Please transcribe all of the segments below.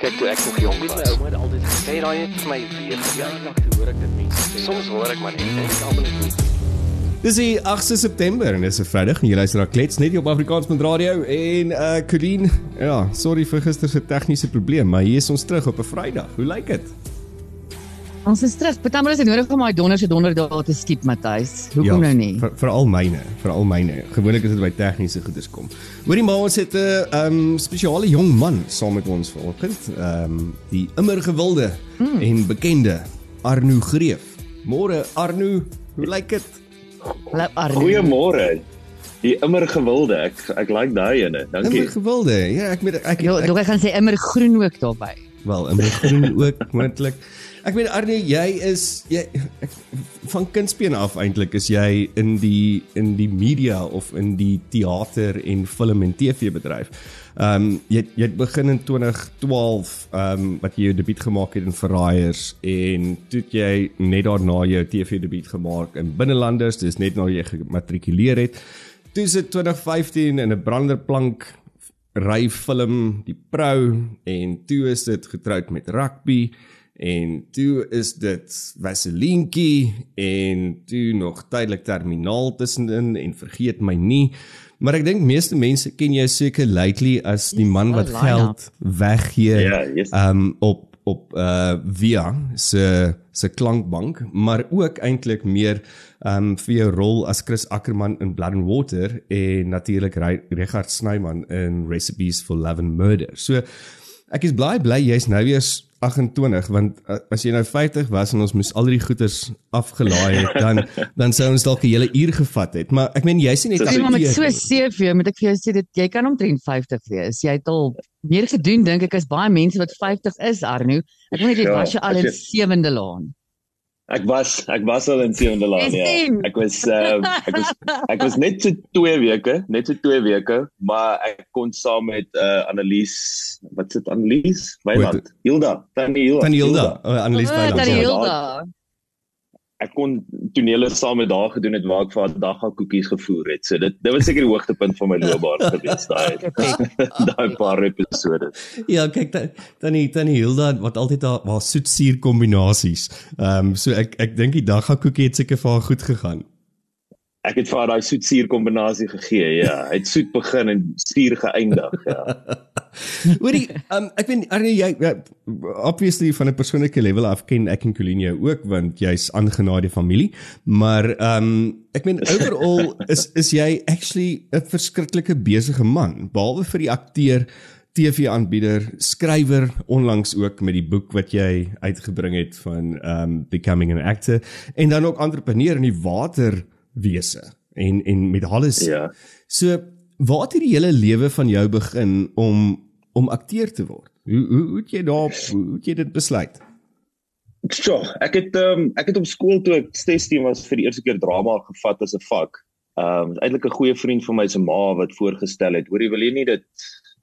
Kyk toe ek nog jong was, ouma het altyd gesê daai het vir my weer verjaardag toe hoor ek dit mense sê. Soms hoor ek maar net en ek almal net Dis die 8 September en dis 'n Vrydag en jy luister na Klets net hier op Afrikaans met radio en uh Colleen, ja, sorry vir gister se tegniese probleem, maar hier is ons terug op 'n Vrydag. Hoe lyk dit? Ons is terug. Partymal is dit nodig om daai donderse donderdag te skiep, Matthys. Hoekom nou nie? Vir veral myne, veral myne. Gewoonlik is dit by tegniese goeders kom. Hoorie maar ons het 'n uh, um spesiale jong man saam met ons vanoggend. Um die immer gewilde mm. en bekende Arno Greef. Môre Arno, hoe lyk dit? Hallo Arno. Goeiemôre. Die immer gewilde. Ek ek like daai ene. Dankie. Immer gewilde. Ja, ek met ek ek, Jo, ek, ek, ek gaan sê immer groen ook daarbey. wel immer groen ook moontlik. Ek weet Arno, jy is jy ek, van kindsbeen af eintlik is jy in die in die media of in die teater en film en TV bedryf. Ehm um, jy jy het begin in 2012 ehm um, wat jy jou debuut gemaak het in Verraaiers en toe jy net daarna jou TV debuut gemaak in Binnelanders, dis net nadat jy gematrikuleer het. Toe is dit 2015 in 'n branderplank ry film Die Prou en toe is dit getroud met rugby en toe is dit Vaselientjie en toe nog tydelik terminaal tussenin en vergeet my nie maar ek dink meeste mense ken jou seker lately as die man wat geld weggee Ja, yes. um op op uh via se se klankbank maar ook eintlik meer um vir jou rol as Chris Ackerman in Blood and Water en natuurlik Re- Richard Snyman in Recipes for Love and Murder. So ek is bly bly jy's nou weer 28 want uh, as jy nou 50 was en ons moes al die goeders afgelaai het dan dan sou ons dalk 'n hele uur gevat het. Maar ek meen jy's nie net Sien maar met so nie. CV moet ek vir jou sê dit jy kan omtrent 50 wees. Jy het al meer gedoen dink ek as baie mense wat 50 is Arno. Ek weet jy Ja, was jy al in jy- sewende laan. Ek was ek was al in Sewende Laan ja. Ek was ehm ek was ek was net so 2 weke, net so 2 weke, maar ek kon saam met uh Annelies, wat sit Annelies? Weiland. Hilda, Tannie Hilda. Van Hilda, Annelies Weiland. dat die ja. Hilda. Ek kon tonele saam met haar gedoen het waar ek vir haar dagga koekies gevoer het. So dit dit was seker die hoogtepunt van my loopbaan gewees daai daai paar episode. Ja, kyk dan dan die dan die Hilda wat altyd daar waar soetsuur kombinasies. Ehm um, so ek ek dink die dagga koekie het seker vir haar goed gegaan. Ek het vir haar daai soet-suur kombinasie gegee. Ja, hy het soet begin en suur geëindig, ja. Hoorie, um, ek weet Arnie jy ja, obviously van 'n persoonlike level af ken ek en Colleen jou ook want jy's aangenaide familie, maar ehm um, ek meen overall is is jy actually 'n verskriklike besige man behalwe vir die akteur TV-aanbieder, skrywer onlangs ook met die boek wat jy uitgebring het van um becoming an actor en dan ook entrepreneur in die waterwese en en met alles. Ja. So waar het hierdie hele lewe van jou begin om om akteur te word? Hoe hoe hoe het jy daar hoe het jy dit besluit? So, ek het ehm um, ek het op skool toe ek 16 was vir die eerste keer drama gevat as 'n vak. Ehm um, eintlik 'n goeie vriend van my se ma wat voorgestel het, hoor jy wil jy nie dit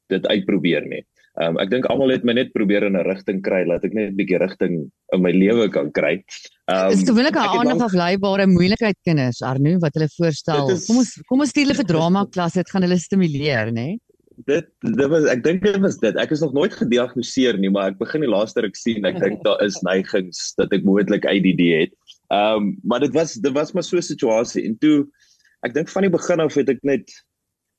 dit uitprobeer nie. Ehm um, ek dink almal het my net probeer in 'n rigting kry dat ek net 'n bietjie rigting in my lewe kan kry. Ehm Dis gewoonlik 'n aandag lank- afleibare moeilikheid kinders Arno wat hulle voorstel. Is- Kom ons kom ons stuur hulle vir drama klas, dit gaan hulle stimuleer, né? dit dit was ek dink dit was dit. Ek is nog nooit gediagnoseer nie, maar ek begin die laaste ruk sien ek dink daar is neigings dat ek moontlik ADD het. Ehm um, maar dit was dit was maar so 'n situasie en toe ek dink van die begin af het ek net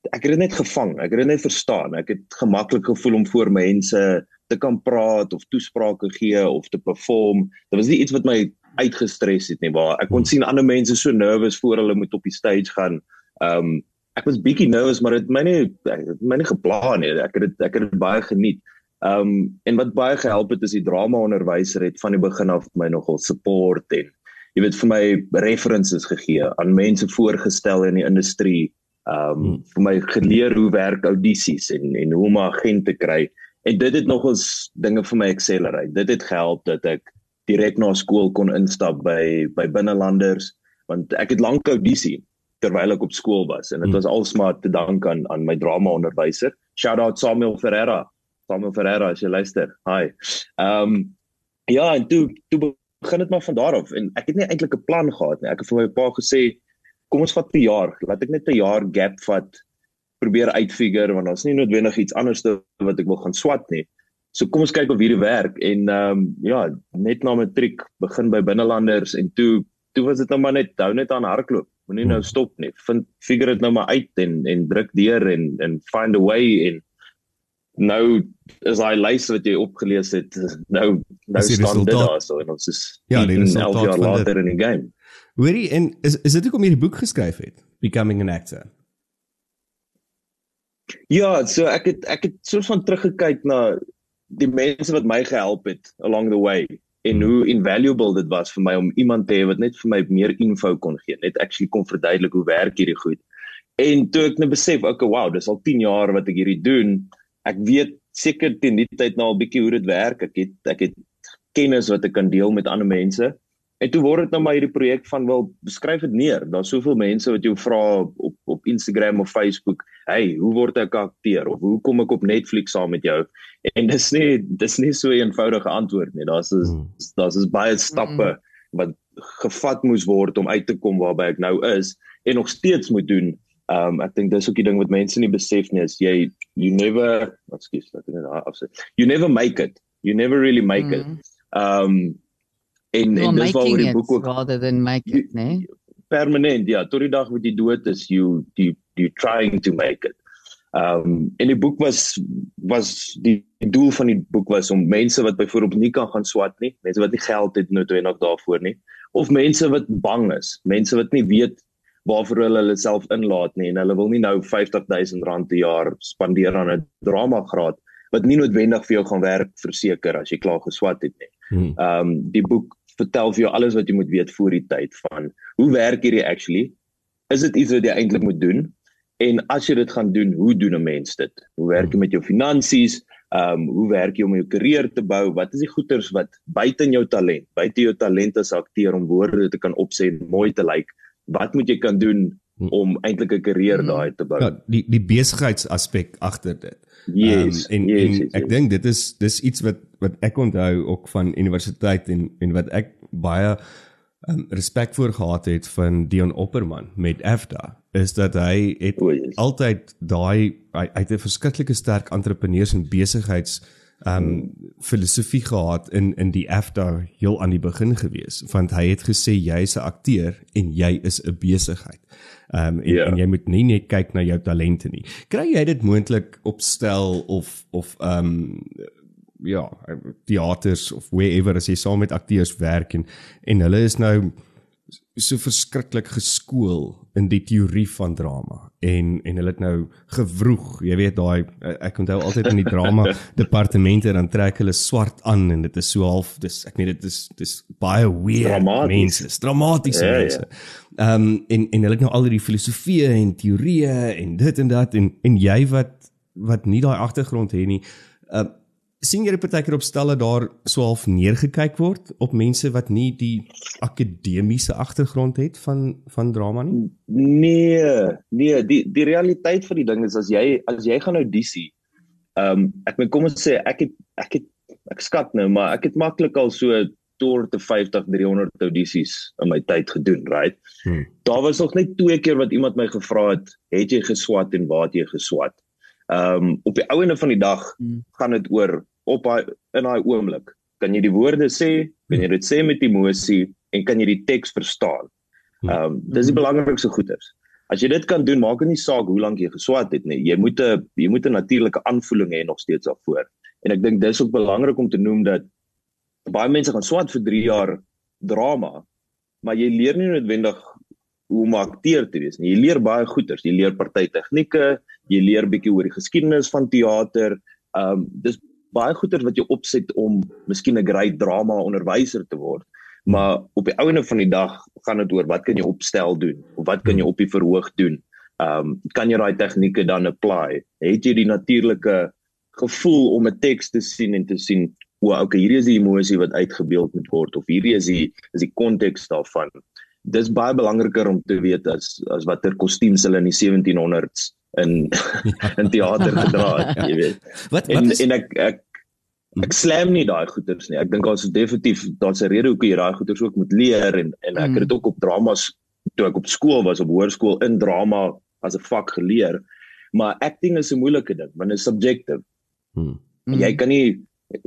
ek het dit net gevang. Ek het dit net verstaan. Ek het gemaklik gevoel om voor mense te kan praat of toesprake gee of te perform. Dit was nie iets wat my uitgestres het nie, maar ek kon sien ander mense so nervous voor hulle moet op die stage gaan. Ehm um, ek was bietjie nervous, maar dit my nie het my nie geplan nie. Ek het dit ek het dit baie geniet. Ehm um, en wat baie gehelp het is die drama onderwyser het van die begin af my nogal support en jy weet vir my references gegee aan mense voorgestel in die industrie. Ehm um, Hmm. vir my geleer hoe werk audisies en en hoe om 'n agent te kry. En dit het nogals dinge vir my accelerate. Dit het gehelp dat ek direk na skool kon instap by by binnelanders want ek het lank audisie terwyl ek op skool was en dit Hmm. was alsmaar te dank aan aan my drama onderwyser. Shout out Samuel Ferreira. Samuel Ferreira as jy luister. Hi. Ehm um, ja, en toe toe begin dit maar van daar af en ek het nie eintlik 'n plan gehad nie. Ek het vir my pa gesê kom ons vat 'n jaar, laat ek net 'n jaar gap vat probeer uitfigure want daar's nie noodwendig iets anders te wat ek wil gaan swat nie. So kom ons kyk of hierdie werk en ehm um, ja, net na matriek begin by binnelanders en toe toe was dit nou maar net hou net aan hardloop. Moenie nou stop nie. Vind figure dit nou maar uit en en druk deur en en find a way en nou is daai lys wat jy opgelees het nou nou staan dit daar so en ons is Ja, die 11 resultaat jaar later in die game. Hoorie en is is dit hoekom jy die boek geskryf het? Becoming an actor. Ja, so ek het ek het soort van teruggekyk na die mense wat my gehelp het along the way en hoe invaluable dit was vir my om iemand te hê wat net vir my meer info kon gee, net actually kon verduidelik hoe werk hierdie goed. En toe ek net besef, okay, wow, dis al 10 jaar wat ek hierdie doen. Ek weet seker teen die tyd nou al bietjie hoe dit werk. Ek het ek het kennis wat ek kan deel met ander mense. En toe word dit nou maar hierdie projek van wel beskryf dit neer. Daar's soveel mense wat jou vra op op Instagram of Facebook, "Hey, hoe word ek 'n akteur?" of "Hoe kom ek op Netflix saam met jou?" En dis nie dis nie so 'n eenvoudige antwoord nie. Daar's is Hmm. daar's is baie stappe wat gevat moes word om uit te kom waarby ek nou is en nog steeds moet doen. Um ek dink dis ook die ding wat mense nie besef nie is jy you never ekskuus ek net daar afsit. You never make it. You never really make it. Mm. Um en en dis waaroor die boek ook rather than make it, né? permanent ja tot die dag wat jy dood is you you you trying to make it. Um en die boek was was die, die doel van die boek was om mense wat byvoorbeeld nie kan gaan swat nie, mense wat nie geld het noodwendig daarvoor nie, of mense wat bang is, mense wat nie weet waarvoor hulle hulle self inlaat nie en hulle wil nie nou R50000 per jaar spandeer aan 'n drama graad wat nie noodwendig vir jou gaan werk verseker as jy klaar geswat het nie. Ehm um, die boek vertel vir jou alles wat jy moet weet voor die tyd van hoe werk hierdie actually? Is dit iets wat jy eintlik moet doen? En as jy dit gaan doen, hoe doen 'n mens dit? Hoe werk jy met jou finansies? Ehm um, hoe werk jy om jou karier te bou? Wat is die goeters wat buite in jou talent, buite jou talent as akteur om woorde te kan opsê en mooi te lyk? Wat moet jy kan doen om eintlik 'n karier Mm. daai te bou? Ja, die die besigheidsaspek agter dit. Yes. Ehm, en yes, en yes, ek yes. dink dit is dis iets wat wat ek onthou ook van universiteit en en wat ek baie um, respek voor gehad het van Dion Opperman met AFDA is dat hy het O, yes. altyd daai hy, hy het 'n verskriklike sterk entrepreneurs en besigheids um filosofie gehad in in die AFDA heel aan die begin gewees want hy het gesê jy's 'n akteur en jy is 'n besigheid. Um en, Ja. en jy moet nie net kyk na jou talente nie. Kry jy dit moontlik op stel of of um ja, teaters of wherever as jy saam met akteurs werk en en hulle is nou so verskriklik geskool in die teorie van drama en en hulle het nou gewroeg jy weet daai ek onthou altyd in die drama departemente dan trek hulle swart aan en dit is so half dis ek meen dit is dis baie weird Dramaties. mense dramatiese Ja, ja. mense ehm um, en en hulle het nou al hierdie filosofieë en teorieë en dit en dat en en jy wat wat nie daai agtergrond het nie uh, sien jy partykeer op stelle daar so half neergekyk word op mense wat nie die akademiese agtergrond het van van drama nie? Nee, nee, die die realiteit van die ding is as jy as jy gaan audisie. Ehm um, ek moet kom ons sê ek het ek het ek skat nou, maar ek het maklik al so tot 50 300 audisies in my tyd gedoen, right? Hmm. Daar was nog net twee keer wat iemand my gevra het, het jy geswat en waar het jy geswat? Ehm um, op die ouene van die dag Hmm. gaan dit oor op daai in daai oomblik. Kan jy die woorde sê? Kan jy dit sê met emosie en kan jy die teks verstaan? Ehm um, dis die belangrikste goeders. As jy dit kan doen, maak dit nie saak hoe lank jy geswat het nie. Jy moet 'n jy moet 'n natuurlike aanvoeling hê nog steeds daarvoor. En ek dink dis ook belangrik om te noem dat baie mense gaan swat vir 3 jaar drama, maar jy leer nie noodwendig hoe om akteur te wees nie. Jy leer baie goeders. Jy leer party tegnieke, jy leer bietjie oor die geskiedenis van teater. Ehm um, dis baie goeders wat jy opset om miskien 'n great drama onderwyser te word. Maar op die ouene van die dag gaan dit oor wat kan jy opstel doen of wat kan jy op die verhoog doen? Ehm um, kan jy daai tegnieke dan apply? Het jy die natuurlike gevoel om 'n teks te sien en te sien, o, okay, hierdie is die emosie wat uitgebeeld moet word of hierdie is die is die konteks daarvan. Dis baie belangriker om te weet as as watter kostuums hulle in die 1700s in in teater gedra het, jy weet. Wat wat En is en ek ek ek slam nie daai goeters nie. Ek dink daar's definitief daar's 'n rede hoekom jy daai goeters ook moet leer en en ek Mm. het dit ook op dramas toe ek op skool was op hoërskool in drama as 'n vak geleer. Maar acting is 'n moeilike ding want dit is subjective. Mm. Jy kan nie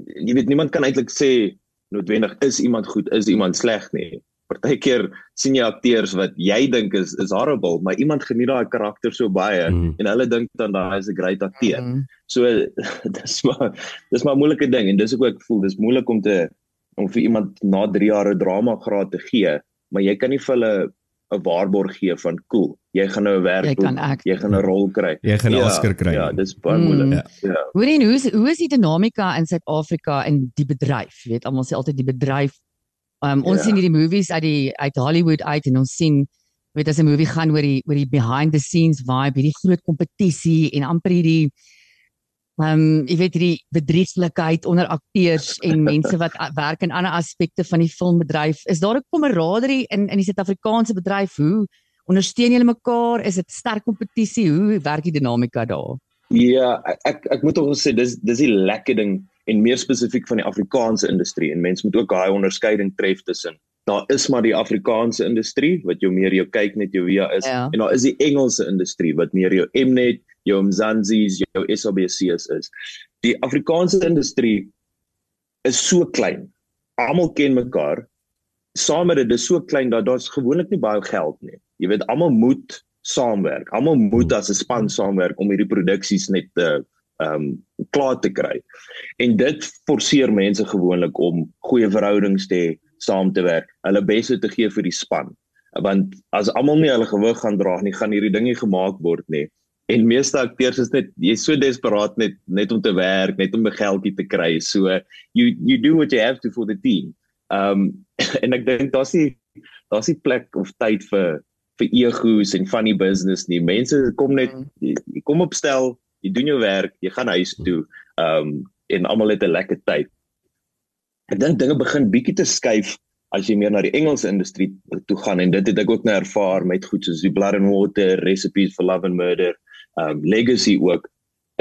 jy weet niemand kan eintlik sê noodwendig is iemand goed, is iemand sleg nie. Partykeer sien jy akteurs wat jy dink is is horrible, maar iemand geniet daai karakter so baie mm. en hulle dink dan daai is 'n great akteur. Mm. So dis maar dis maar 'n moeilike ding en dis ook ek voel dis moeilik om te om vir iemand na 3 jaar 'n drama graad te gee, maar jy kan nie vir hulle 'n waarborg gee van cool. Jy gaan nou 'n werk jy doen. Jy gaan 'n rol kry. Jy gaan 'n ja, Oscar kry. Ja, dis baie moeilik. Mm. Ja. Hoe en hoe is hoe is die dinamika in Suid-Afrika in die bedryf? Jy weet almal sê altyd die bedryf. Um, ons ja. sien hierdie movies uit die uit Hollywood uit en ons sien weet as 'n movie gaan oor die oor die behind the scenes vibe, hierdie groot kompetisie en amper hierdie Ehm um, jy weet die bedrieglikheid onder akteurs en mense wat werk in ander aspekte van die filmbedryf. Is daar 'n kameraderie in in die Suid-Afrikaanse bedryf? Hoe ondersteun julle mekaar? Is dit sterk kompetisie? Hoe werk die dinamika daar? Ja, ek ek moet ook sê dis dis die lekker ding en meer spesifiek van die Afrikaanse industrie en mense moet ook daai onderskeiding tref tussen daar is maar die Afrikaanse industrie wat jou meer jou kyk net jou via is ja. en daar is die Engelse industrie wat meer jou Mnet jou Mzansi's, jou SABC's is. Die Afrikaanse industrie is so klein. Almal ken mekaar. Saam met dit is so klein dat daar's gewoonlik nie baie geld nie. Jy weet almal moet saamwerk. Almal moet as 'n span saamwerk om hierdie produksies net te ehm um, klaar te kry. En dit forceer mense gewoonlik om goeie verhoudings te hê, saam te werk, hulle beste te gee vir die span. Want as almal nie hulle gewig gaan dra nie, gaan hierdie dinge gemaak word nie en meeste akteurs is net jy's so desperaat net net om te werk, net om 'n geldjie te kry. So you you do what you have to for the team. Um en ek dink daar's nie daar's nie plek of tyd vir vir egos en funny business nie. Mense kom net mm. kom op stel, jy doen jou werk, jy gaan huis toe. Um en almal het 'n lekker tyd. Ek dink dinge begin bietjie te skuif as jy meer na die Engelse industrie toe gaan en dit het ek ook nou ervaar met goed soos die Blood and Water, Recipes for Love and Murder um legacy ook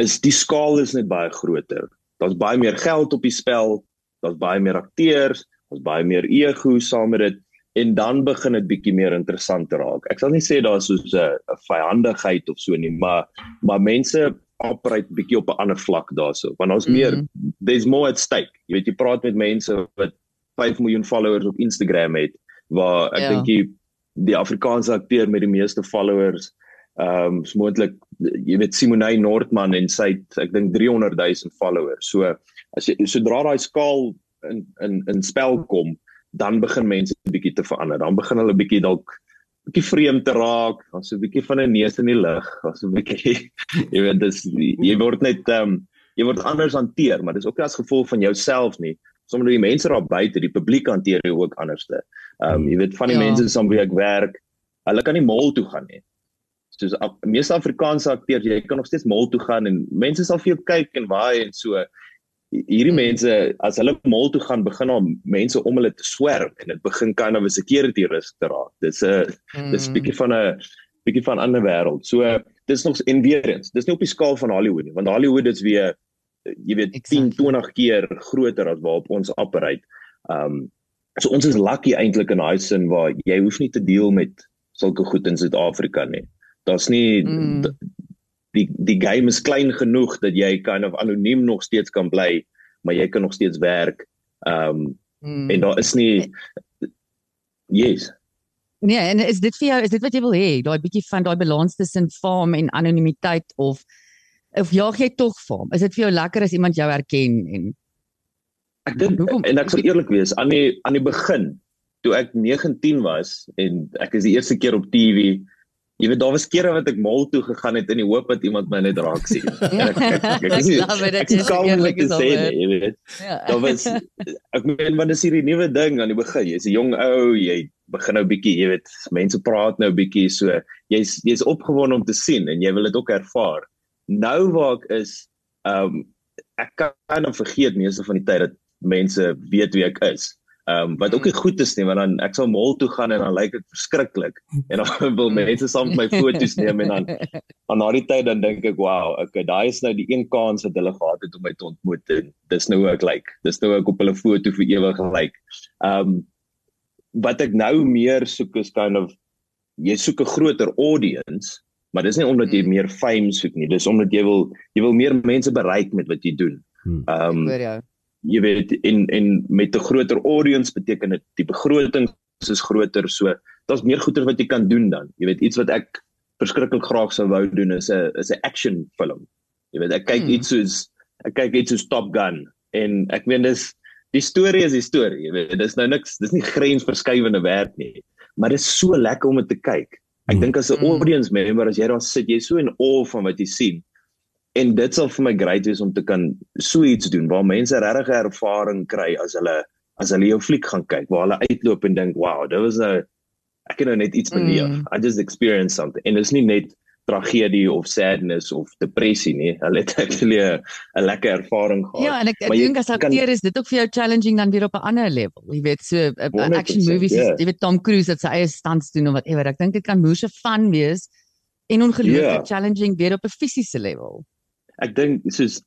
is die skaal is net baie groter. Daar's baie meer geld op die spel, daar's baie meer akteurs, daar's baie meer ego saam met dit en dan begin dit bietjie meer interessant te raak. Ek sal nie sê daar's soos 'n vyandigheid of so nie, maar maar mense operate bietjie op 'n ander vlak daarso. Want ons mm. meer there's more at stake. Jy weet jy praat met mense wat 5 miljoen followers op Instagram het waar ek ja. dink die die Afrikaanse akteur met die meeste followers ehm um, moontlik jy weet Simonay Noordman en sy het ek dink 300 000 followers. So as jy sodra daai skaal in in in spel kom, dan begin mense bietjie te verander. Dan begin hulle bietjie dalk bietjie vreemd te raak, dan so 'n bietjie van 'n neus in die lug, dan so 'n bietjie jy weet dis jy word net ehm um, jy word anders hanteer, maar dis ook as gevolg van jouself nie. Sommige die mense daar buite, die publiek hanteer jou ook anderste. Ehm um, jy weet van die ja. mense soms wie ek werk, hulle kan nie mall toe gaan nie soos meeste Afrikaanse akteurs jy kan nog steeds mall toe gaan en mense sal vir jou kyk en waai en so hierdie mense as hulle mall toe gaan begin al mense om hulle te swerm en dit begin kind of 'n security risk te raak dis 'n mm. dis 'n bietjie van 'n bietjie van 'n ander wêreld so dis nog en weer eens dis nie op die skaal van Hollywood nie want Hollywood is weer jy weet exactly. 10 20 keer groter as waarop ons operate um so ons is lucky eintlik in daai sin waar jy hoef nie te deel met sulke goed in Suid-Afrika nie daar's nie mm. Die die game is klein genoeg dat jy kind of anoniem nog steeds kan bly, maar jy kan nog steeds werk. Ehm um, mm. en daar is nie yes. Nee, en is dit vir jou is dit wat jy wil hê, daai bietjie van daai balans tussen fame en anonimiteit of of jaag jy tog fame? Is dit vir jou lekker as iemand jou herken en Ek dink en ek sal eerlik wees, aan die aan die begin toe ek 19 was en ek is die eerste keer op TV Jy weet daar was kere wat ek mal toe gegaan het in die hoop dat iemand my net raak sien. ek ek ek is ek kan nie net sê nie, jy weet. Ja. Daar was ek meen want dis hierdie nuwe ding aan die begin. Jy's 'n jong ou, jy begin nou bietjie, jy weet, mense praat nou bietjie so. Jy's jy's opgewonde om te sien en jy wil dit ook ervaar. Nou waar ek is, ehm um, ek kan dan vergeet meeste van die tyd dat mense weet wie ek is. Ehm um, wat ook nie goed is nie want dan ek sal mall toe gaan en dan lyk dit verskriklik en dan wil mense saam met my foto's neem en dan aan daardie tyd dan dink ek wow okay daai is nou die een kans wat hulle gehad het om my te ontmoet en dis nou hoe ek lyk dis nou ek op hulle foto vir ewig gelyk. Ehm um, wat ek nou meer soek is kind of jy soek 'n groter audience maar dis nie omdat jy hmm. meer fame soek nie dis omdat jy wil jy wil meer mense bereik met wat jy doen. Hmm. Ehm um, jy weet en en met 'n groter audience beteken dit die begroting is groter so daar's meer goeie wat jy kan doen dan jy weet iets wat ek verskriklik graag sou wou doen is 'n is 'n action film jy weet ek kyk hmm. iets soos ek kyk iets soos Top Gun en ek meen dis die storie is die storie jy weet dis nou niks dis nie grensverskuivende werk nie maar dit is so lekker om dit te kyk ek hmm. dink as 'n hmm. audience member as jy daar sit jy so in awe van wat jy sien en dit sal vir my great wees om te kan so iets doen waar mense regtig ervaring kry as hulle as hulle jou fliek gaan kyk waar hulle uitloop en dink wow dit was 'n ek het nou net iets beleef. Mm. i just experienced something. En dit is nie net tragedie of sadness of depressie nie. Hulle het actually 'n lekker ervaring gehad. Ja en ek, ek dink as akteur is dit ook vir jou challenging dan weer op 'n ander level. Jy weet so 'n action movies yeah. jy weet Tom Cruise het sy eie stunts doen of whatever. Ek dink dit kan moeë fun wees en ongelooflik yeah. challenging weer op 'n fisiese level ek dink soos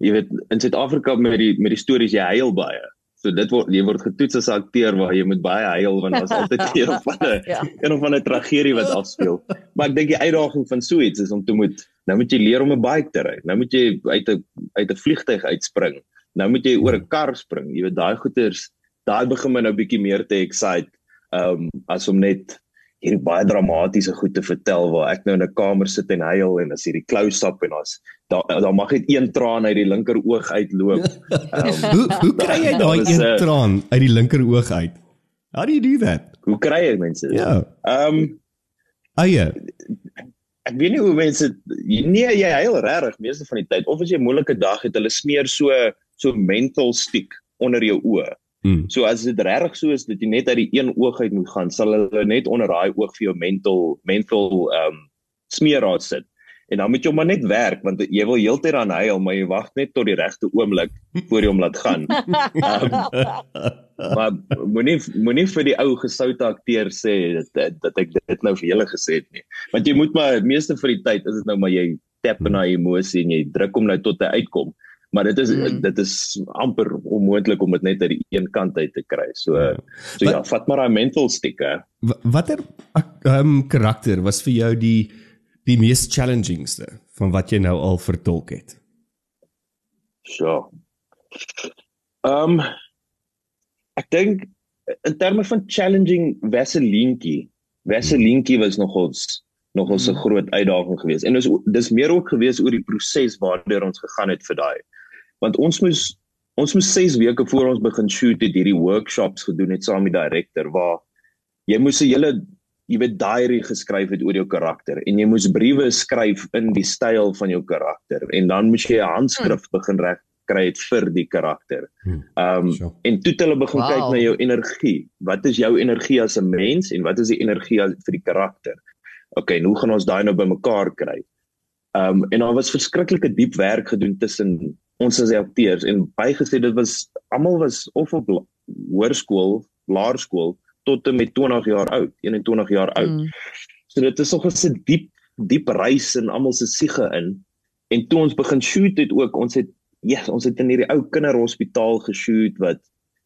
jy weet in Suid-Afrika met die met die stories jy huil baie. So dit word jy word getoets as 'n akteur waar jy moet baie huil want daar's altyd keer of 'n ja. een of ander tragedie wat afspeel. Maar ek dink die uitdaging van so iets is om te moet nou moet jy leer om 'n bike te ry. Nou moet jy uit 'n uit 'n vliegtyg uitspring. Nou moet jy oor 'n kar spring. Jy weet daai goeters daai begin my nou bietjie meer te excite um as om net hierdie baie dramatiese goed te vertel waar ek nou in 'n kamer sit en huil en as hierdie close up en as daar daar mag net een traan uit die linker oog uitloop. Um, hoe hoe kry jy daai een uh, traan uit die linker oog uit? How do you do that? Hoe kry jy mense? Ja. Ehm um, eie Ek weet nie hoe mense nee jy huil regtig meeste van die tyd of as jy 'n moeilike dag het hulle smeer so so menthol stick onder jou oë. Hmm. So as dit regtig so is dat jy net uit die een oog uit moet gaan, sal hulle net onder daai oog vir jou mental mental ehm um, smeerraad sit. En dan moet jy maar net werk want jy wil heeltyd aan huil, maar jy wag net tot die regte oomblik voor jy hom laat gaan. Um, maar moenie moenie vir die ou gesoute akteur sê dat dat ek dit nou vir julle gesê het nie. Want jy moet maar meeste van die tyd is dit nou maar jy tap na emosie en jy druk hom nou tot hy uitkom maar dit is mm. dit is amper onmoontlik om dit net uit die een kant uit te kry. So ja. so ja, vat maar daai mental stick hè. Watter ehm um, karakter was vir jou die die mees challengingste van wat jy nou al vertolk het? So. Ehm um, ek dink in terme van challenging Vaselinkie. Vaselinkie was nogals nogals 'n mm. groot uitdaging geweest. En dis dis meer ook geweest oor die proses waardeur ons gegaan het vir daai want ons moes ons moes 6 weke voor ons begin shoot het hierdie workshops gedoen het saam met die direkteur waar jy moes 'n hele jy weet diary geskryf het oor jou karakter en jy moes briewe skryf in die styl van jou karakter en dan moes jy 'n handskrif hmm. begin reg kry het vir die karakter. Hmm. Ehm um, sure. en toe het hulle begin wow. kyk na jou energie. Wat is jou energie as 'n mens en wat is die energie vir die karakter? OK, en hoe gaan ons daai nou bymekaar kry? Ehm um, en daar was verskriklike diep werk gedoen tussen ons as akteurs en bygesê dit was almal was of op hoërskool, laerskool tot en met 20 jaar oud, 21 jaar oud. Mm. So dit is nog 'n diep diep reis in almal se siege in. En toe ons begin shoot het ook, ons het ja, yes, ons het in hierdie ou kinderhospitaal geshoot wat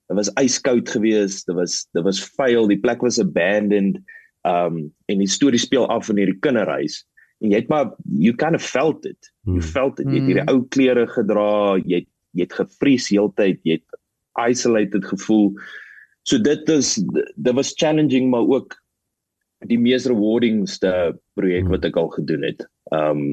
dit was yskoud geweest, dit was dit was vuil, die plek was abandoned. Um en die storie speel af in hierdie kinderhuis en jy het maar you kind of felt it. You hmm. felt it. Jy het hierdie hmm. ou klere gedra, jy het, jy het gevries heeltyd, jy het isolated gevoel. So dit is dit was challenging maar ook die mees rewardingste projek wat hmm. ek al gedoen het. Um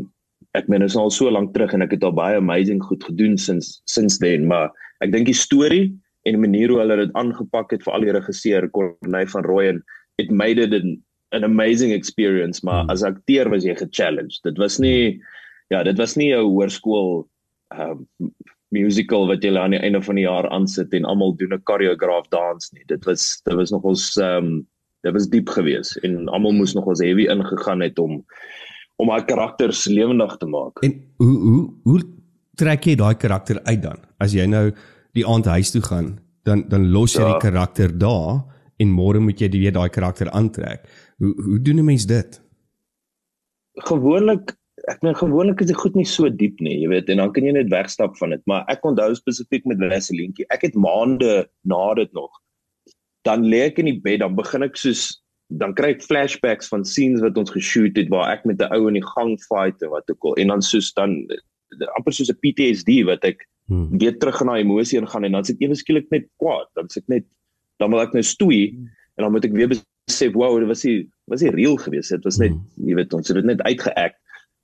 ek meen is al so lank terug en ek het al baie amazing goed gedoen since since then, maar ek dink die storie en die manier hoe hulle dit aangepak het vir al die regisseur Corneille van Rooyen it made it an an amazing experience maar hmm. as akteur was jy ge-challenged. Dit was nie ja, dit was nie 'n hoërskool um musical wat jy aan die einde van die jaar aansit en almal doen 'n choreograph dans nie. Dit was dit was nogals um dit was diep geweest en almal moes nogals heavy ingegaan het om om haar karakters lewendig te maak. En hoe hoe hoe trek jy daai karakter uit dan? As jy nou die aand huis toe gaan, dan dan los jy ja. die karakter daar en môre moet jy weer daai karakter aantrek. Hoe hoe doen 'n mens dit? Gewoonlik ek meen gewoonlik is dit goed nie so diep nie, jy weet, en dan kan jy net wegstap van dit, maar ek onthou spesifiek met Vaselintjie, ek het maande na dit nog dan lê ek in die bed, dan begin ek soos dan kry ek flashbacks van scenes wat ons geshoot het waar ek met 'n ou in die gang fight en wat ook al en dan soos dan amper soos 'n PTSD wat ek hmm. weer terug in daai emosie ingaan en dan sit ewe skielik net kwaad. Dan sit net dan wil ek nou stoei en dan moet ek weer besef, wow, dit was nie was nie reël geweest. Dit was net, hmm. jy weet, ons het dit net uitgeact.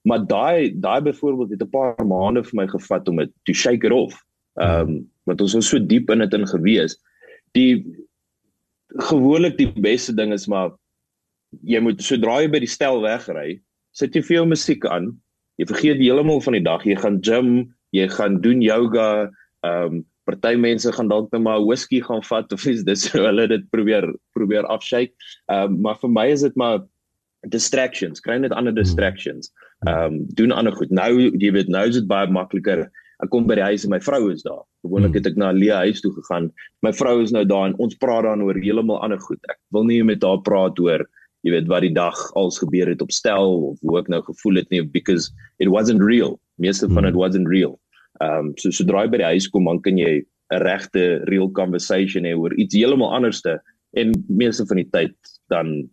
Maar daai daai byvoorbeeld het 'n paar maande vir my gevat om dit to shake it off. Ehm um, want ons was so diep in dit in gewees. Die gewoonlik die beste ding is maar jy moet sodra jy by die stel wegry, sit jy vir jou musiek aan. Jy vergeet heeltemal van die dag. Jy gaan gym, jy gaan doen yoga, ehm um, party mense gaan dalk net maar whisky gaan vat of iets dis so hulle dit probeer probeer afshake. Ehm um, maar vir my is dit maar distractions, kry net ander distractions. Ehm um, doen ander goed. Nou jy weet nou is dit baie makliker. Ek kom by die huis en my vrou is daar. Gewoonlik het ek na Leah huis toe gegaan. My vrou is nou daar en ons praat dan oor heeltemal ander goed. Ek wil nie met haar praat oor jy weet wat die dag als gebeur het op stel of hoe ek nou gevoel het nie because it wasn't real. Meeste van dit wasn't real. Ehm um, so sodra jy by die huis kom dan kan jy 'n regte real conversation hê oor iets heeltemal anderste en meeste van die tyd dan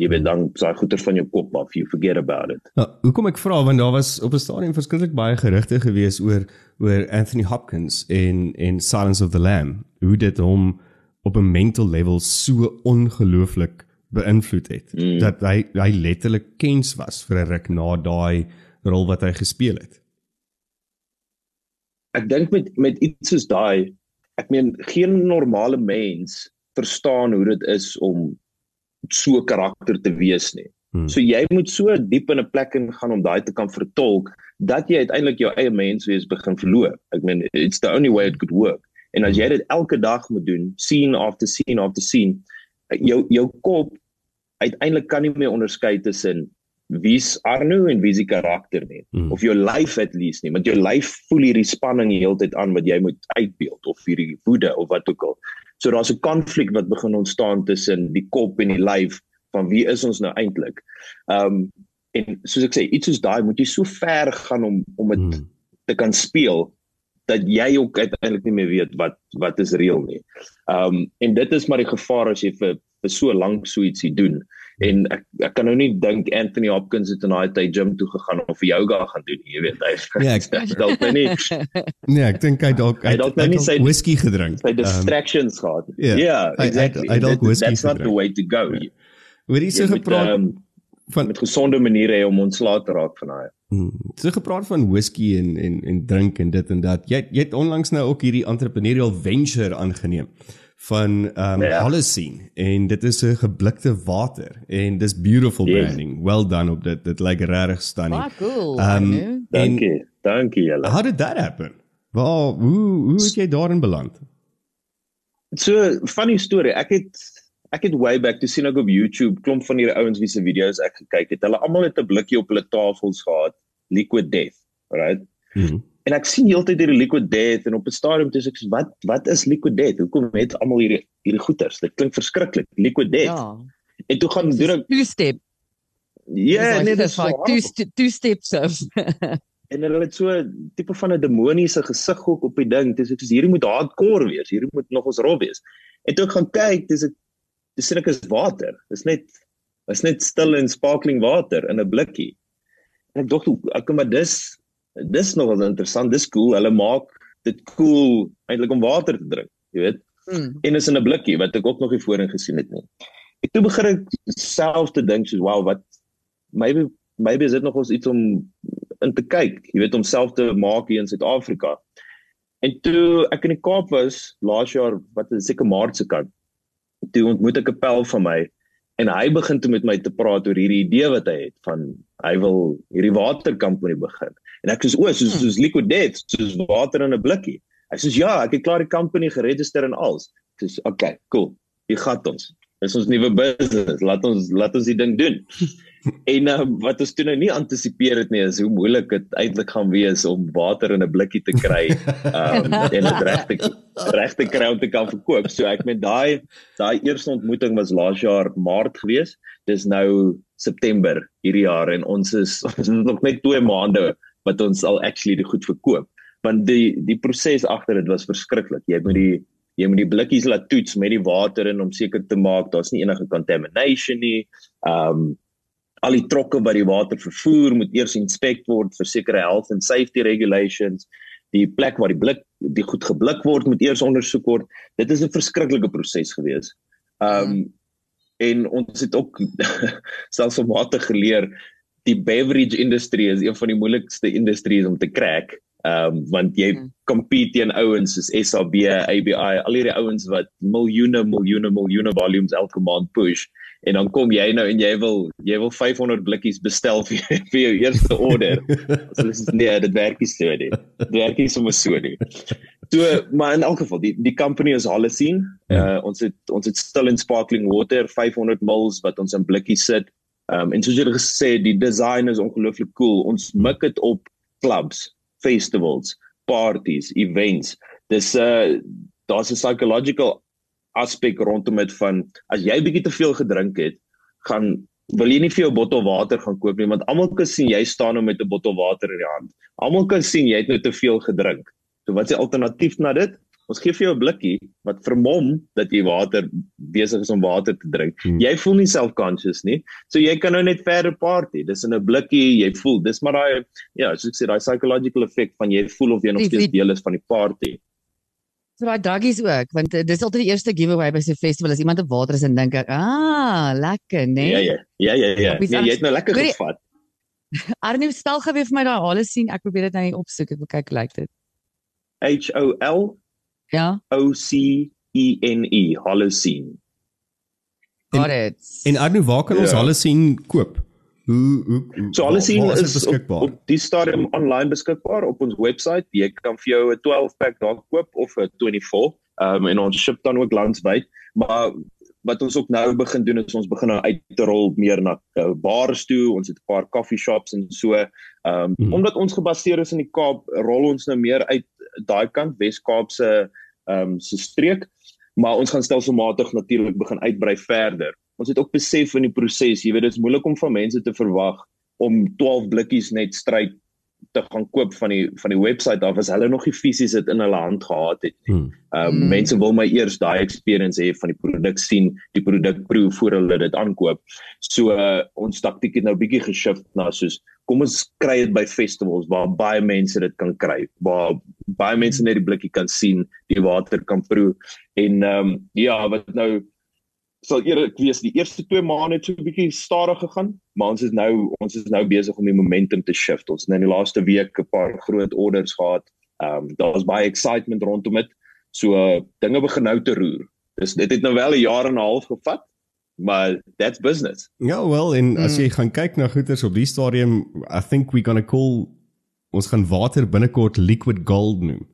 jy weet dan saai goeie van jou kop af you forget about it. Nou, hoekom ek vra want daar was op 'n stadium verskriklik baie gerugte gewees oor oor Anthony Hopkins in in Silence of the Lamb. Hoe dit hom op 'n mental level so ongelooflik beïnvloed het mm. dat hy hy letterlik kens was vir 'n ruk na daai rol wat hy gespeel het ek dink met met iets soos daai ek meen geen normale mens verstaan hoe dit is om so 'n karakter te wees nie. Hmm. So jy moet so diep in 'n plek ingaan om daai te kan vertolk dat jy uiteindelik jou eie mens wees begin verloor. Ek meen it's the only way it could work. En as jy dit elke dag moet doen, scene after scene after scene, jou jou kop uiteindelik kan nie meer onderskei tussen wie's Arno en wie's die karakter nie mm. of jou lyf at least nie want jou lyf voel hierdie spanning die hele tyd aan wat jy moet uitbeeld of hierdie woede of wat ook al so daar's 'n konflik wat begin ontstaan tussen die kop en die lyf van wie is ons nou eintlik um en soos ek sê iets soos daai moet jy so ver gaan om om dit mm. te kan speel dat jy ook uiteindelik nie meer weet wat wat is reël nie. Um en dit is maar die gevaar as jy vir vir so lank so ietsie doen en ek ek kan nou nie dink Anthony Hopkins het in daai tyd gym toe gegaan of yoga gaan doen jy weet hy ja ek dalk nou nie nee ek dink hy dalk hy dalk nou nie sy whisky gedrink. sy distractions um, gehad ja. Yeah, exactly. hy dalk whisky that's not the way to go hoor jy so gepraat um, van met gesonde maniere om ontslae te raak van daai hmm, so gepraat van whisky en en en drink en dit en dat. Jy jy het onlangs nou ook hierdie entrepreneurial venture aangeneem van um, ja. Holocene en dit is 'n geblikte water en dis beautiful yes. branding. Well done op dit. Dit lyk regtig stunning. Ah, cool. Um, dankie. Dankie julle. How did that happen? Waar hoe hoe het jy daarin beland? So funny story. Ek het ek het way back to sien ek op YouTube klomp van hierdie ouens wie se video's ek gekyk het. Hulle almal het 'n blikkie op hulle tafels gehad, liquid death, right? Mm en ek sien heeltyd hierdie liquid death en op 'n stadium toe ek sê wat wat is liquid death? Hoekom het almal hierdie hierdie goeters? Dit klink verskriklik. Liquid death. Ja. En toe gaan doen ek two step. Ja, nee, dit is like two, st two steps of. en hulle het so tipe van 'n demoniese gesig ook op die ding. Dis ek sê hierdie moet hardcore wees. Hierdie moet nog ons rob wees. En toe ek gaan kyk, dis ek dis sien ek is water. Dis net is net stil en sparkling water in 'n blikkie. En ek dink ek maar dis dis nog wel interessant. Dis cool. Hulle maak dit cool eintlik om water te drink, jy weet. Mm. En is in 'n blikkie wat ek ook nog nie voorheen gesien het nie. Ek toe begin ek self te dink soos wow, wat maybe maybe is dit nog ons iets om in te kyk, jy weet om self te maak hier in Suid-Afrika. En toe ek in die Kaap was laas jaar, wat is seker Maart se kant, toe ontmoet ek 'n pel van my en hy begin toe met my te praat oor hierdie idee wat hy het van hy wil hierdie waterkampanje begin. En ek sê o, soos soos liquid death, soos water in 'n blikkie. Hy sê ja, ek het klaar die company geregistreer en alles. Ek sê okay, cool. Hier gaan ons. Dis ons nuwe business. Laat ons laat ons die ding doen. en uh, wat ons toe nou nie antisipeer het nie is hoe moeilik dit eintlik gaan wees om water in 'n blikkie te kry um, en dit regte regte kry om te kan verkoop. So ek meen daai daai eerste ontmoeting was laas jaar Maart gewees. Dis nou September hierdie jaar en ons is ons is nog net 2 maande wat ons al actually die goed verkoop. Want die die proses agter dit was verskriklik. Jy moet die jy moet die blikkies laat toets met die water in om seker te maak daar's nie enige contamination nie. Um al die trokke wat die water vervoer moet eers inspek word vir sekere health and safety regulations. Die plek waar die blik die goed geblik word moet eers ondersoek word. Dit is 'n verskriklike proses gewees. Um, en ons het ook selfsmatig geleer die beverage industry is een van die moeilikste industrieë om te crack. Ehm um, want jy hmm. compete teen ouens soos SAB, ABI, al hierdie ouens wat miljoene miljoene miljoene volumes elke maand push en dan kom jy nou en jy wil jy wil 500 blikkies bestel vir vir jou eerste order. so dis nee, dit werk nie so nie. Dit werk nie sommer so nie. So maar in elk geval die die company is alles sien. Uh, ons het ons het still in sparkling water 500 ml wat ons in blikkies sit. Ehm um, en soos jy gesê die design is ongelooflik cool. Ons mik dit op clubs festivals, parties, events. Dis 'n uh, daar's 'n psychological aspek rondom dit van as jy bietjie te veel gedrink het, gaan wil jy nie vir jou bottel water gaan koop nie want almal kan sien jy staan nou met 'n bottel water in die hand. Almal kan sien jy het nou te veel gedrink. So wat is die alternatief na dit? Ons gee vir jou 'n blikkie wat vermom dat jy water besig is om water te drink. Hmm. Jy voel nie self-conscious nie. So jy kan nou net verder party. Dis in 'n blikkie, jy voel. Dis maar daai ja, soos ek sê, daai psychological effect van jy voel of jy nog steeds deel is van die party. So daai druggies ook, want uh, dis altyd die eerste giveaway by so 'n festival as iemand op water is en dink ek, "Ah, lekker, né?" Nee? Ja, ja. Ja, ja, ja. Nee, jy het nou lekker gevat. Arnie, stel gou weer vir my daai hale sien. Ek probeer dit nou opsoek. Ek wil kyk hoe lyk dit. H O L Ja. O C E N E, Holocene. Got it. En Arno, waar kan ons ja. Holocene koop? Hoe hoe, hoe So Holocene is, is beskikbaar. Op, op die stadium online beskikbaar op ons webwerf. Jy kan vir jou 'n 12 pack daar koop of 'n 24. Ehm um, en ons ship dan ook landwyd. Maar wat ons ook nou begin doen is ons begin nou uit te rol meer na uh, bars toe. Ons het 'n paar coffee shops en so. Ehm um, hmm. omdat ons gebaseer is in die Kaap, rol ons nou meer uit daai kant Wes-Kaapse ehm um, se streek, maar ons gaan stelselmatig natuurlik begin uitbrei verder. Ons het ook besef in die proses, jy weet dit is moeilik om van mense te verwag om 12 blikkies net stryd te gaan koop van die van die webwerf af as hulle nog nie fisies dit in hulle hand gehad het nie. Hmm. Ehm um, mm. mense wil my eers daai experience hê van die produk sien, die produk proe voor hulle dit aankoop. So uh, ons taktiek het nou bietjie geshift na soos kom ons kry dit by festivals waar baie mense dit kan kry, waar baie mense net die blikkie kan sien, die water kan proe en ehm um, ja, wat nou sal eerlik wees die eerste 2 maande het so 'n bietjie stadig gegaan, maar ons is nou ons is nou besig om die momentum te shift. Ons het nou in die laaste week 'n paar groot orders gehad. Ehm um, daar's baie excitement rondom dit. So uh, dinge begin nou te roer. Dis dit het nou wel 'n jaar en 'n half gevat, maar that's business. Ja, well, en as hmm. jy gaan kyk na goeders op die stadium, I think we going to call ons gaan water binnekort liquid gold noem.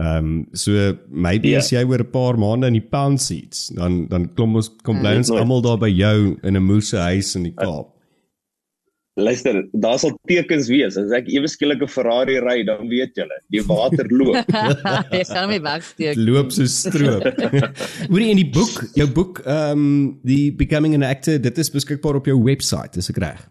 Ehm um, so maybe yeah. Ja. as jy oor 'n paar maande in die pound seats, dan dan kom ons kom bly ons almal daar by jou in 'n moose huis in die Kaap. Luister, daar sal tekens wees. As ek ewe skielik 'n Ferrari ry, dan weet julle, die water loop. Jy sal my wegsteek. Loop so stroop. Hoorie in die boek, jou boek ehm um, the becoming an actor, dit is beskikbaar op jou webwerf, is ek reg?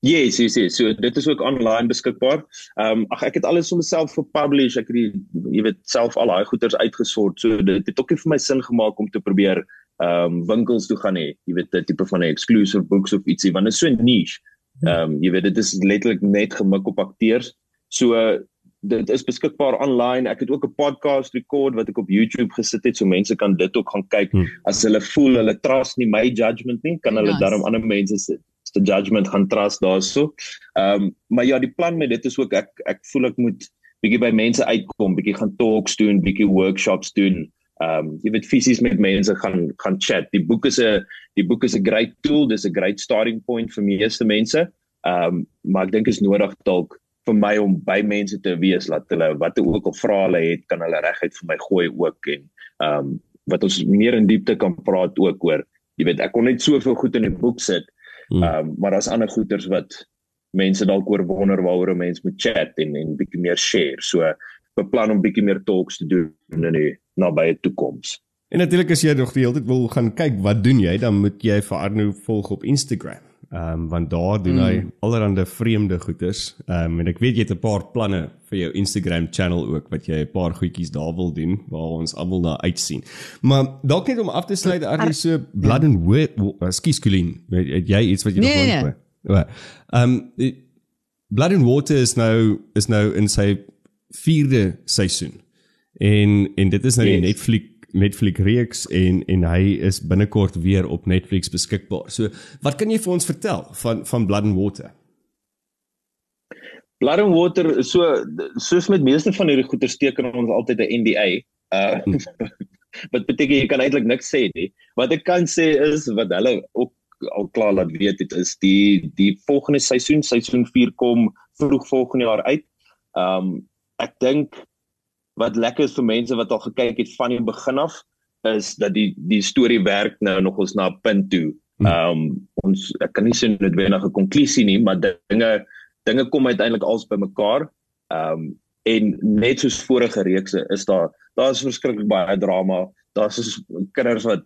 Yes, yes, yes. So dit is ook online beskikbaar. Ehm um, ag ek het alles vir myself gepublish. Ek het die jy weet self al daai goeders uitgesort. So dit het ook nie vir my sin gemaak om te probeer ehm um, winkels toe gaan hê. Jy weet 'n tipe van 'n exclusive books of ietsie want dit is so niche. Ehm um, jy weet dit is letterlik net gemik op akteurs. So uh, dit is beskikbaar online. Ek het ook 'n podcast record wat ek op YouTube gesit het so mense kan dit ook gaan kyk hmm. as hulle voel hulle trust nie my judgement nie, kan hulle nice. daarom ander mense sit the judgment gaan trust daarso. Ehm um, maar ja, die plan met dit is ook ek ek voel ek moet bietjie by mense uitkom, bietjie gaan talks doen, bietjie workshops doen. Ehm um, jy weet fisies met mense gaan gaan chat. Die boek is 'n die boek is 'n great tool, dis 'n great starting point vir meeste mense. Ehm um, maar ek dink is nodig dalk vir my om by mense te wees laat hulle wat ook al vra hulle het, kan hulle reguit vir my gooi ook en ehm um, wat ons meer in diepte kan praat ook oor. Jy weet, ek kon net soveel goed in die boek sit. Hmm. Ehm um, maar daar's ander goeters wat mense dalk oor wonder waaroor 'n mens moet chat en en bietjie meer share. So beplan om bietjie meer talks te doen in die nabye toekoms. En natuurlik as jy nog die hele tyd wil gaan kyk wat doen jy, dan moet jy vir Arno volg op Instagram. Ehm um, want daar doen hy mm. allerlei vreemde goeders. Ehm um, en ek weet jy het 'n paar planne vir jou Instagram channel ook wat jy 'n paar goedjies daar wil doen waar ons almal na uitsien. Maar dalk net om af te sluit as jy so blood and wet, ekskuus Colleen, het jy iets wat jy nee, nog wil? Nee. Ehm um, blood and water is nou is nou in sy 4de seisoen. En en dit is nou yes. die Netflix Netflix reeks en en hy is binnekort weer op Netflix beskikbaar. So, wat kan jy vir ons vertel van van Blood and Water? Blood and Water so soos met meeste van hierdie goeie steken ons altyd 'n NDA. Uh wat beteken jy kan eintlik niks sê nie. Wat ek kan sê is wat hulle ook al klaar laat weet het is die die volgende seisoen, seisoen 4 kom vroeg volgende jaar uit. Um ek dink wat lekker is vir mense wat al gekyk het van die begin af is dat die die storie werk nou nog ons na 'n punt toe. Ehm um, ons ek kan nie sê noodwendig 'n konklusie nie, maar dinge dinge kom uiteindelik als bymekaar. Ehm um, en net soos vorige reekse is daar daar's verskriklik baie drama. Daar's so kinders wat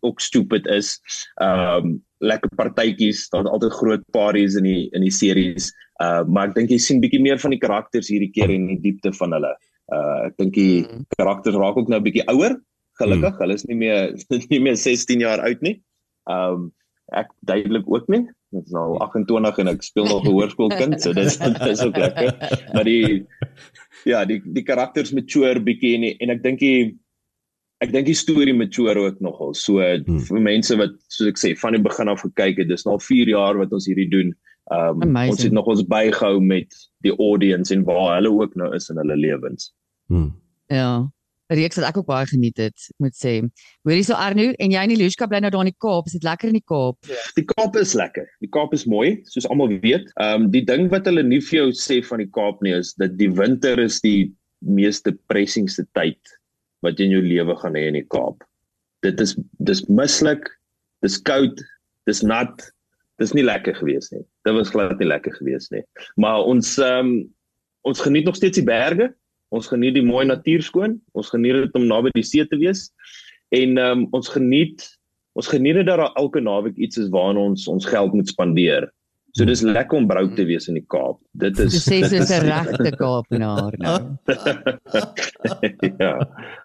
ook stupid is. Ehm um, lekker partytjies, daar's altyd groot parties in die in die series. Uh maar ek dink jy sien bietjie meer van die karakters hierdie keer en die diepte van hulle. Uh ek dink die mm. karakters raak ook nou 'n bietjie ouer. Gelukkig, mm. hulle is nie meer nie meer 16 jaar oud nie. Um ek duidelik ook nie. Dit is nou 28 en ek speel nog 'n hoërskoolkind, so dis dis ook lekker. Maar die ja, die die karakters mature bietjie en en ek dink die ek dink die storie mature ook nogal. So hmm. vir mense wat soos ek sê van die begin af gekyk het, dis nou al 4 jaar wat ons hierdie doen. Um ons het nog ons bygehou met die audience en waar hulle ook nou is in hulle lewens. Hmm. Ja. Reeks wat ek ook baie geniet het, moet sê. Hoorie so Arno en jy en Ilushka bly nou daar in die Kaap. Is dit lekker in die Kaap? Ja. Die Kaap is lekker. Die Kaap is mooi, soos almal weet. Ehm um, die ding wat hulle nie vir jou sê van die Kaap nie is dat die winter is die meeste pressingste tyd wat jy in jou lewe gaan hê in die Kaap. Dit is dis mislik. Dis koud. Dis nat. Dis nie lekker gewees nie. Dit was glad nie lekker gewees nie. Maar ons ehm um, ons geniet nog steeds die berge. Ons geniet die mooi natuur skoon. Ons geniet dit om naby die see te wees. En um, ons geniet ons geniet dit dat daar elke naweek iets is waarna ons ons geld moet spandeer. So dis lekker om brouk te wees in die Kaap. Dit is Dis is 'n regte Kaapenaar nou. ja.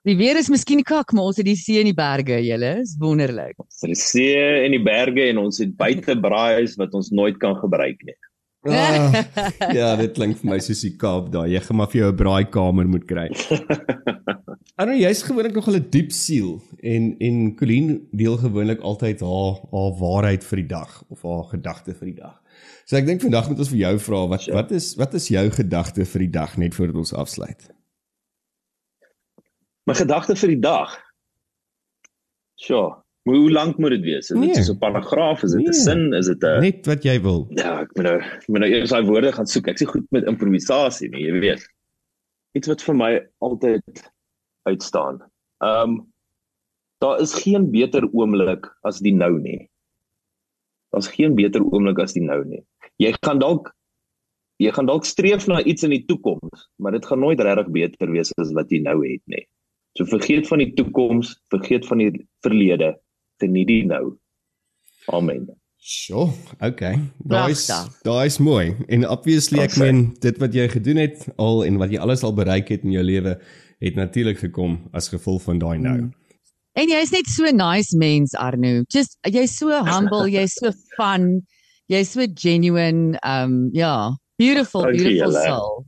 Die weer is miskien kak, maar ons het die see en die berge, julle, is wonderlik. Ons het die see en die berge en ons het buite braais wat ons nooit kan gebruik nie. Ah, ja, dit klink vir my soos die Kaap daai. Jy gaan maar vir jou 'n braaikamer moet kry. Anu, jy's gewoonlik nog 'n diep siel en en Colleen deel gewoonlik altyd haar haar waarheid vir die dag of haar gedagte vir die dag. So ek dink vandag moet ons vir jou vra wat wat is wat is jou gedagte vir die dag net voordat ons afsluit? My gedagte vir die dag. Sjoe. Maar hoe lank moet dit wees? Is dit nee. so 'n paragraaf? Is dit 'n nee. sin? Is dit 'n Net wat jy wil. Ja, ek moet nou ek moet nou eers daai woorde gaan soek. Ek is goed met improvisasie, nie, jy weet. Iets wat vir my altyd uitstaan. Ehm um, daar is geen beter oomblik as die nou nie. Daar's geen beter oomblik as die nou nie. Jy gaan dalk jy gaan dalk streef na iets in die toekoms, maar dit gaan nooit regtig beter wees as wat jy nou het nie. So vergeet van die toekoms, vergeet van die verlede geniet die nou. Amen. So, okay. Daai's daai's mooi. En obviously ek meen dit wat jy gedoen het al en wat jy alles al bereik het in jou lewe het natuurlik gekom as gevolg van daai nou. Hmm. En jy's net so nice mens Arno. Just jy's so humble, jy's so fun, jy's so genuine. Um ja, beautiful, beautiful soul.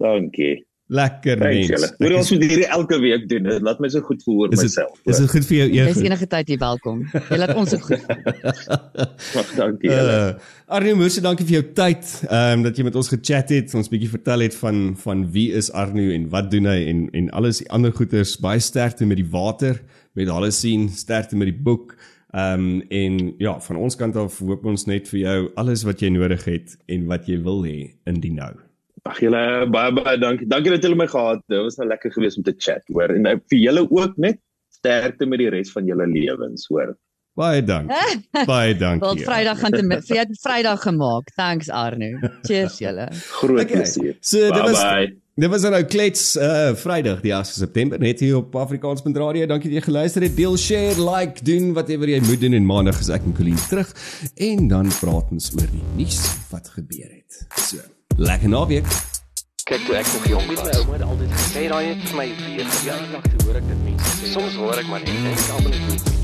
Dankie. Lekker mens. Moet ons moet hierdie elke week doen. Dit laat my so goed voel oor is myself. Het, is dit goed vir jou ego? Dis enige tyd jy welkom. Jy laat ons so goed. Wag, dankie julle. Uh, Arno, moeite dankie vir jou tyd. Ehm um, dat jy met ons gechat het, ons bietjie vertel het van van wie is Arno en wat doen hy en en alles die ander goeters. Baie sterkte met die water, met alles sien, sterkte met die boek. Ehm um, en ja, van ons kant af hoop ons net vir jou alles wat jy nodig het en wat jy wil hê in die nou. Ag julle baie baie dankie. Dankie dat julle my gehad het. Dit was nou lekker geweest om te chat, hoor. En nou vir julle ook net sterkte met die res van julle lewens, hoor. Baie dankie. Baie dankie. Tot Vrydag gaan te vir jy Vrydag gemaak. Thanks Arno. Cheers julle. Groot okay. plesier. So dit was bye. Dit was nou klets uh Vrydag die 8 September net hier op Afrikaans.radio. Dankie dat jy geluister het. Deel, share, like, doen whatever jy moet doen en maandag is ek en Colleen terug en dan praat ons oor die nuus wat gebeur het. So Lekker naweek. Kyk toe ek nog jong was. My ouma het altyd gesê daai het vir my weer verjaardag te hoor ek dit mense. Soms hoor ek maar net en ek almal net